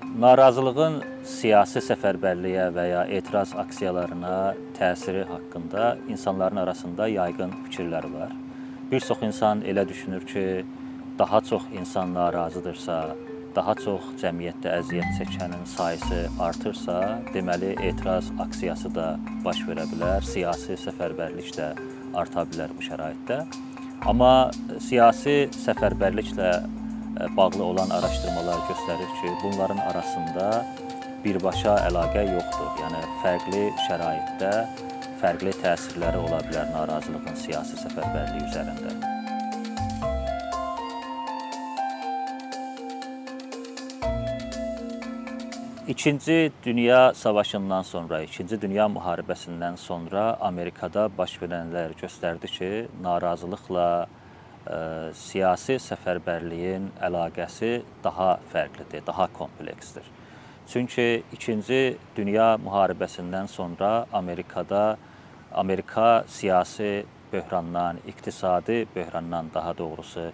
Narazılığın siyasi səfərbərliyə və ya etiraz aksiyalarına təsiri haqqında insanların arasında yayğın fikirlər var. Bir çox insan elə düşünür ki, daha çox insan narazıdırsa, daha çox cəmiyyətdə əziyyət çəkənin sayısı artırsa, deməli etiraz aksiyası da baş verə bilər, siyasi səfərbərlik də arta bilər bu şəraitdə. Amma siyasi səfərbərliklə bağlı olan araşdırmalar göstərir ki, bunların arasında birbaşa əlaqə yoxdur. Yəni fərqli şəraitdə fərqli təsirləri ola bilər narazılığın siyasi səfərbərliyi üzərində. İkinci Dünya Savaşından sonra, İkinci Dünya müharibəsindən sonra Amerikada baş verənlər göstərdi ki, narazılıqla siyasi səfərbərliyin əlaqəsi daha fərqlidir, daha kompleksdir. Çünki 2-ci Dünya müharibəsindən sonra Amerikada Amerika siyasi böhrandan, iqtisadi böhrandan daha doğrusu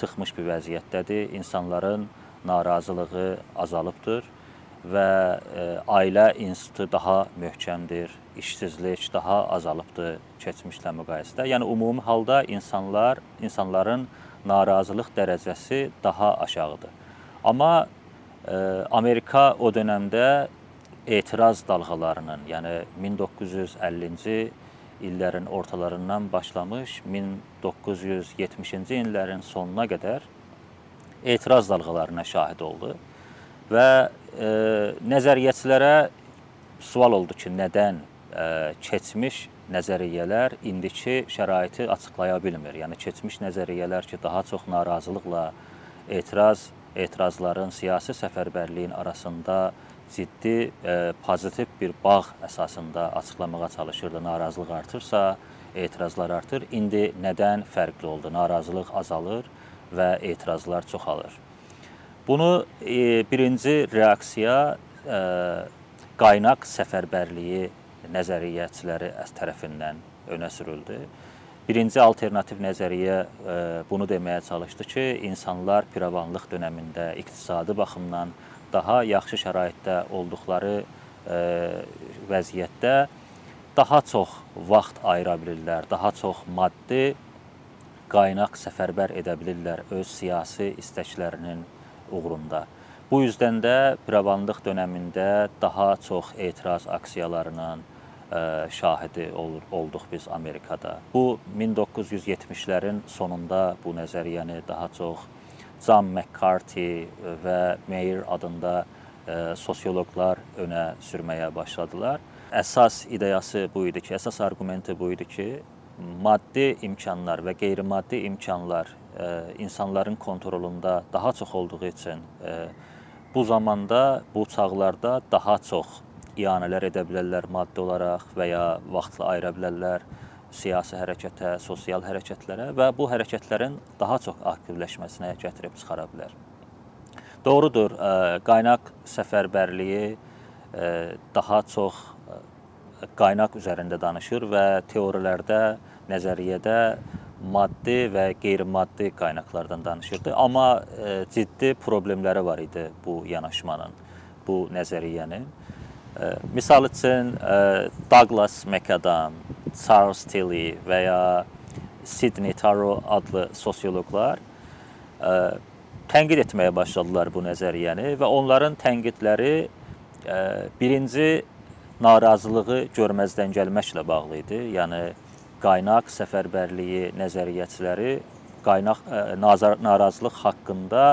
çıxmış bir vəziyyətdədir. İnsanların narazılığı azalıbdır və e, ailə institutu daha möhkəmdir, işsizlik daha azalıbdır keçmişlə müqayisədə. Yəni ümumi halda insanlar, insanların narazılıq dərəcəsi daha aşağıdır. Amma e, Amerika o dövrdə etiraz dalğalarının, yəni 1950-ci illərin ortalarından başlamış 1970-ci illərin sonuna qədər etiraz dalğalarına şahid oldu və nəzəriyyəçilərə sual oldu ki, nədən keçmiş nəzəriyyələr indiki şəraiti açıqlaya bilmir. Yəni keçmiş nəzəriyyələr ki, daha çox narazılıqla etiraz, etirazların siyasi səfərbərliyin arasında ciddi e, pozitiv bir bağ əsasında açıqlamağa çalışırdı. Narazılıq artırsa, etirazlar artır. İndi nədən fərqli oldu? Narazılıq azalır və etirazlar çoxalır. Bunu e, birinci reaksiya e, qaynaq səfərbərliyi nəzəriyyəçiləri tərəfindən önə sürüldü. Birinci alternativ nəzəriyyə e, bunu deməyə çalışdı ki, insanlar piravanlıq dövründə iqtisadi baxımdan daha yaxşı şəraitdə olduqları e, vəziyyətdə daha çox vaxt ayıra bilirlər, daha çox maddi qaynaq səfərbər edə bilirlər öz siyasi istəklərinin uğrunda. Bu üzdən də piravanlıq dövründə daha çox etiraz aksiyalarının ə, şahidi olur, olduq biz Amerikada. Bu 1970-lərin sonunda bu nəzəriyyəni daha çox John McCarthy və Mayer adında ə, sosioloqlar önə sürməyə başladılar. Əsas ideyası bu idi ki, əsas arqumenti bu idi ki, maddi imkanlar və qeyri-maddi imkanlar insanların kontrolunda daha çox olduğu üçün bu zamanda, bu çağlarda daha çox iyanələr edə bilərlər maddi olaraq və ya vaxtla ayıra bilərlər siyasi hərəkətə, sosial hərəkətlərə və bu hərəkətlərin daha çox aktivləşməsinə gətirib çıxara bilər. Doğrudur, qaynaq səfərbərliyi daha çox qaynaq üzərində danışır və teorilərdə, nəzəriyyədə maddi və qeyri-maddi qaynaqlardan danışırdı. Amma e, ciddi problemləri var idi bu yanaşmanın, bu nəzəriyyənin. E, misal üçün e, Douglas McAdam, Charles Tilly və ya Sidney Taro adlı sosioloqlar tənqid etməyə başladılar bu nəzəriyyəni və onların tənqidləri birinci narazılığı görməzdən gəlməklə bağlı idi. Yəni qaynaq səfərbərliyi nəzəriyyəçiləri qaynaq e, narazılıq haqqında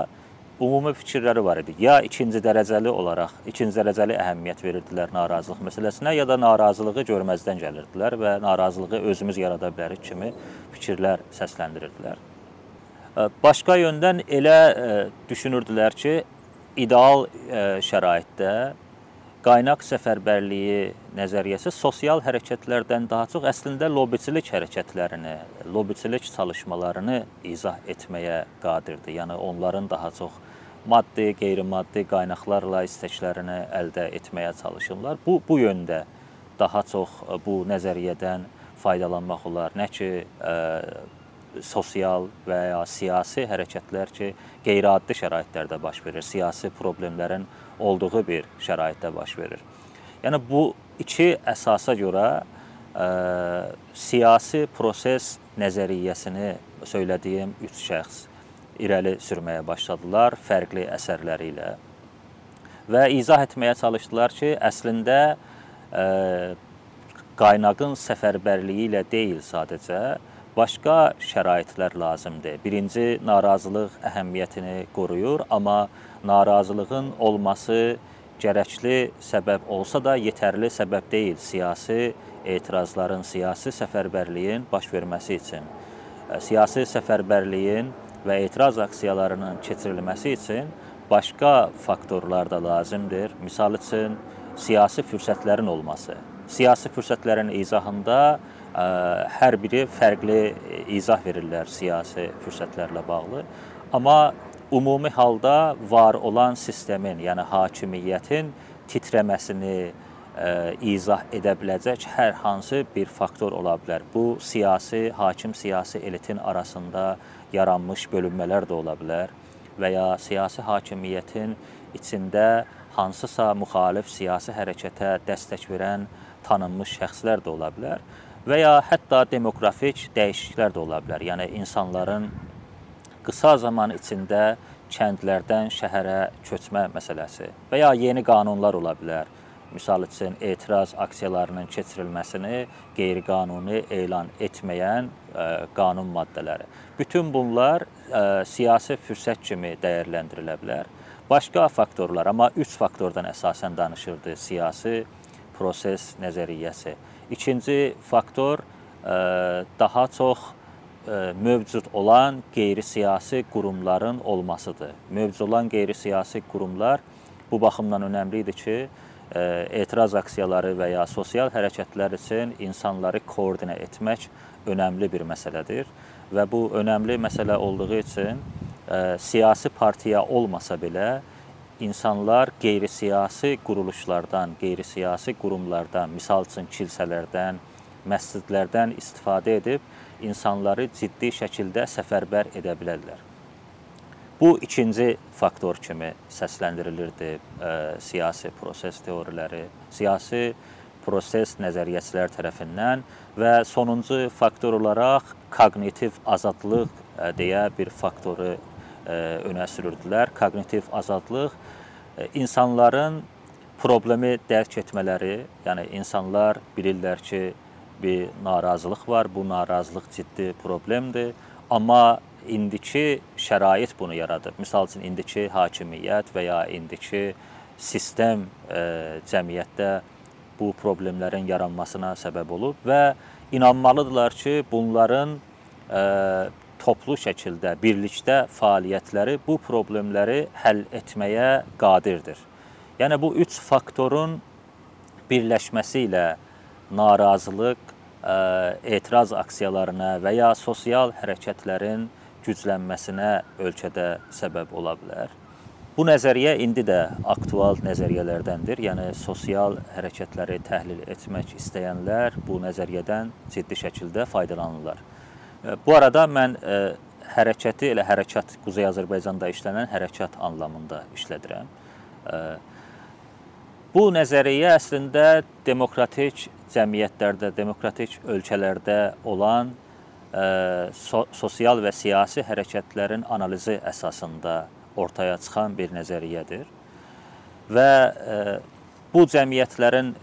ümumi fikirləri var idi. Ya ikinci dərəcəli olaraq, ikinci dərəcəli əhəmiyyət verirdilər narazılıq məsələsinə, ya da narazılığı görməzdən gəlirdilər və narazılığı özümüz yarada bilərik kimi fikirlər səsləndirirdilər. E, başqa yöndən elə e, düşünürdülər ki, ideal şəraitdə qaynaq səfərbərliyi nəzəriyyəsi sosial hərəkətlərdən daha çox əslində lobiçilik hərəkətlərini, lobiçilik çalışmalarını izah etməyə qadirdir. Yəni onların daha çox maddi, qeyri-maddi qaynaqlarla istəklərini əldə etməyə çalışırlar. Bu bu yöndə daha çox bu nəzəriyyədən faydalanmaq olar. Nə ki, ə, sosial və ya siyasi hərəkətlər ki, qeyri-adi şəraitlərdə baş verir, siyasi problemlərin olduğu bir şəraitdə baş verir. Yəni bu iki əsasa görə ə, siyasi proses nəzəriyyəsini söylədiyim üç şəxs irəli sürməyə başladılar fərqli əsərləri ilə. Və izah etməyə çalışdılar ki, əslində ə, qaynağın səfərbərliyi ilə deyil sadəcə, başqa şəraitlər lazımdır. Birinci, narazılıq əhəmiyyətini qoruyur, amma narazılığın olması gərəkli səbəb olsa da yetərli səbəb deyil siyasi etirazların, siyasi səfərbərliyin baş verməsi üçün. Siyasi səfərbərliyin və etiraz aksiyalarının keçirilməsi üçün başqa faktorlar da lazımdır. Misal üçün siyasi fürsətlərin olması siyasi fürsətlərin izahında hər biri fərqli izah verirlər siyasi fürsətlərlə bağlı. Amma ümumi halda var olan sistemin, yəni hakimiyyətin titrəməsini ə, izah edə biləcək hər hansı bir faktor ola bilər. Bu siyasi, hakim siyasi elitin arasında yaranmış bölünmələr də ola bilər və ya siyasi hakimiyyətin içində hansısa müxalif siyasi hərəkətə dəstək verən tanınmış şəxslər də ola bilər və ya hətta demoqrafik dəyişikliklər də ola bilər. Yəni insanların qısa zaman içində kəndlərdən şəhərə köçmə məsələsi və ya yeni qanunlar ola bilər. Misal üçün etiraz aksiyalarının keçirilməsini qeyri-qanuni elan etməyən ə, qanun maddələri. Bütün bunlar ə, siyasi fürsət kimi dəyərləndirilə bilər. Başqa faktorlar, amma üç faktordan əsasən danışırdı siyasi proses nəzəriyyəsi. İkinci faktor e, daha çox e, mövcud olan qeyri-siyasi qurumların olmasıdır. Mövcud olan qeyri-siyasi qurumlar bu baxımdan önəmlidir ki, e, etiraz aksiyaları və ya sosial hərəkətlər üçün insanları koordinə etmək önəmli bir məsələdir və bu önəmli məsələ olduğu üçün siyasi partiya olmasa belə insanlar qeyri-siyasi quruluşlardan, qeyri-siyasi qurumlardan, misal üçün kilsələrdən, məscidlərdən istifadə edib insanları ciddi şəkildə səfərbər edə bilərlər. Bu ikinci faktor kimi səsləndirilirdi ə, e, siyasi proses teoriləri, siyasi proses nəzəriyyəçilər tərəfindən və sonuncu faktor olaraq koqnitiv azadlıq ə, e, deyə bir faktoru önə sürürdülər. Koqnitiv azadlıq insanların problemi dərk etmələri, yəni insanlar bilirlər ki, bir narazılıq var, bu narazılıq ciddi problemdir, amma indiki şərait bunu yaradıb. Məsəl üçün indiki hakimiyyət və ya indiki sistem e, cəmiyyətdə bu problemlərin yaranmasına səbəb olub və inanmalıdırlar ki, bunların e, toplu şəkildə, birlikdə fəaliyyətləri bu problemləri həll etməyə qadirdir. Yəni bu üç faktorun birləşməsi ilə narazılıq, etiraz aksiyalarına və ya sosial hərəkətlərin güclənməsinə ölkədə səbəb ola bilər. Bu nəzəriyyə indi də aktual nəzəriyyələrdəndir. Yəni sosial hərəkətləri təhlil etmək istəyənlər bu nəzəriyyədən ciddi şəkildə faydalanırlar. Bu arada mən hərəkəti elə hərəkat Quzey Azərbaycanda işlənən hərəkat anlamında işlədirəm. Bu nəzəriyyə əslində demokratik cəmiyyətlərdə, demokratik ölkələrdə olan ə, so sosial və siyasi hərəkətlərin analizi əsasında ortaya çıxan bir nəzəriyyədir. Və ə, bu cəmiyyətlərin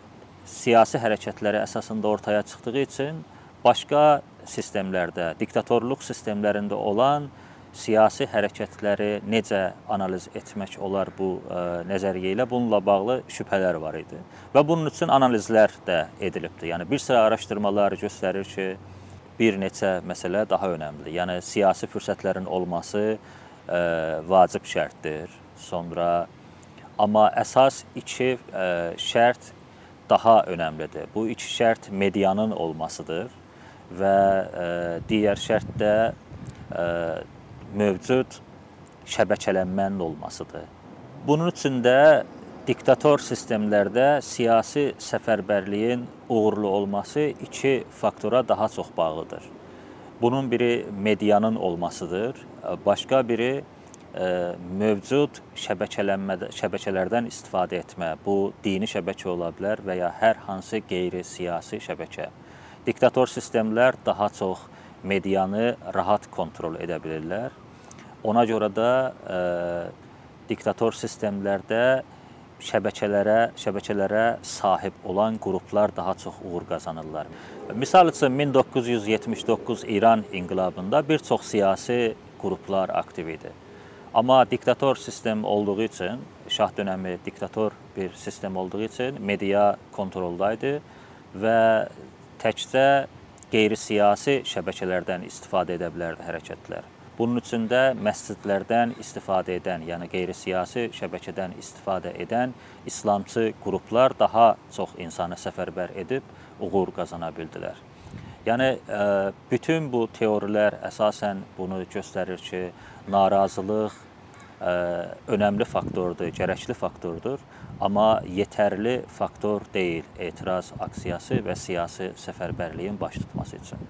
siyasi hərəkətləri əsasında ortaya çıxdığı üçün başqa sistemlərdə, diktatorluq sistemlərində olan siyasi hərəkətləri necə analiz etmək olar bu ə, e, nəzəriyyə ilə bununla bağlı şübhələr var idi. Və bunun üçün analizlər də edilibdi. Yəni bir sıra araşdırmalar göstərir ki, bir neçə məsələ daha önəmlidir. Yəni siyasi fürsətlərin olması ə, e, vacib şərtdir. Sonra amma əsas iki ə, e, şərt daha önəmlidir. Bu iki şərt medianın olmasıdır və ə, e, digər şərt də ə, e, mövcud şəbəkələnmənin olmasıdır. Bunun üçün də diktator sistemlərdə siyasi səfərbərliyin uğurlu olması iki faktora daha çox bağlıdır. Bunun biri medianın olmasıdır. Başqa biri mövcud şəbəkələnmədə şəbəkələrdən istifadə etmə. Bu dini şəbəkə ola bilər və ya hər hansı qeyri-siyasi şəbəkə. Diktator sistemlər daha çox medianı rahat kontrol edə bilirlər. Ona görə də ə, diktator sistemlərdə şəbəkələrə, şəbəkələrə sahib olan qruplar daha çox uğur qazanırlar. Misal üçün 1979 İran inqilabında bir çox siyasi qruplar aktiv idi. Amma diktator sistem olduğu üçün, şah dönəmi diktator bir sistem olduğu üçün media kontrolda idi və təkcə qeyri-siyasi şəbəkələrdən istifadə edə bilərdi hərəkətlər. Bunun üçün də məscidlərdən istifadə edən, yəni qeyri-siyasi şəbəkədən istifadə edən İslamçı qruplar daha çox insanı səfərbər edib uğur qazana bildilər. Yəni e, bütün bu teorilər əsasən bunu göstərir ki, narazılıq e, önəmli faktordur, gərəkli faktordur, amma yetərli faktor deyil etiraz aksiyası və siyasi səfərbərliyin baş tutması üçün.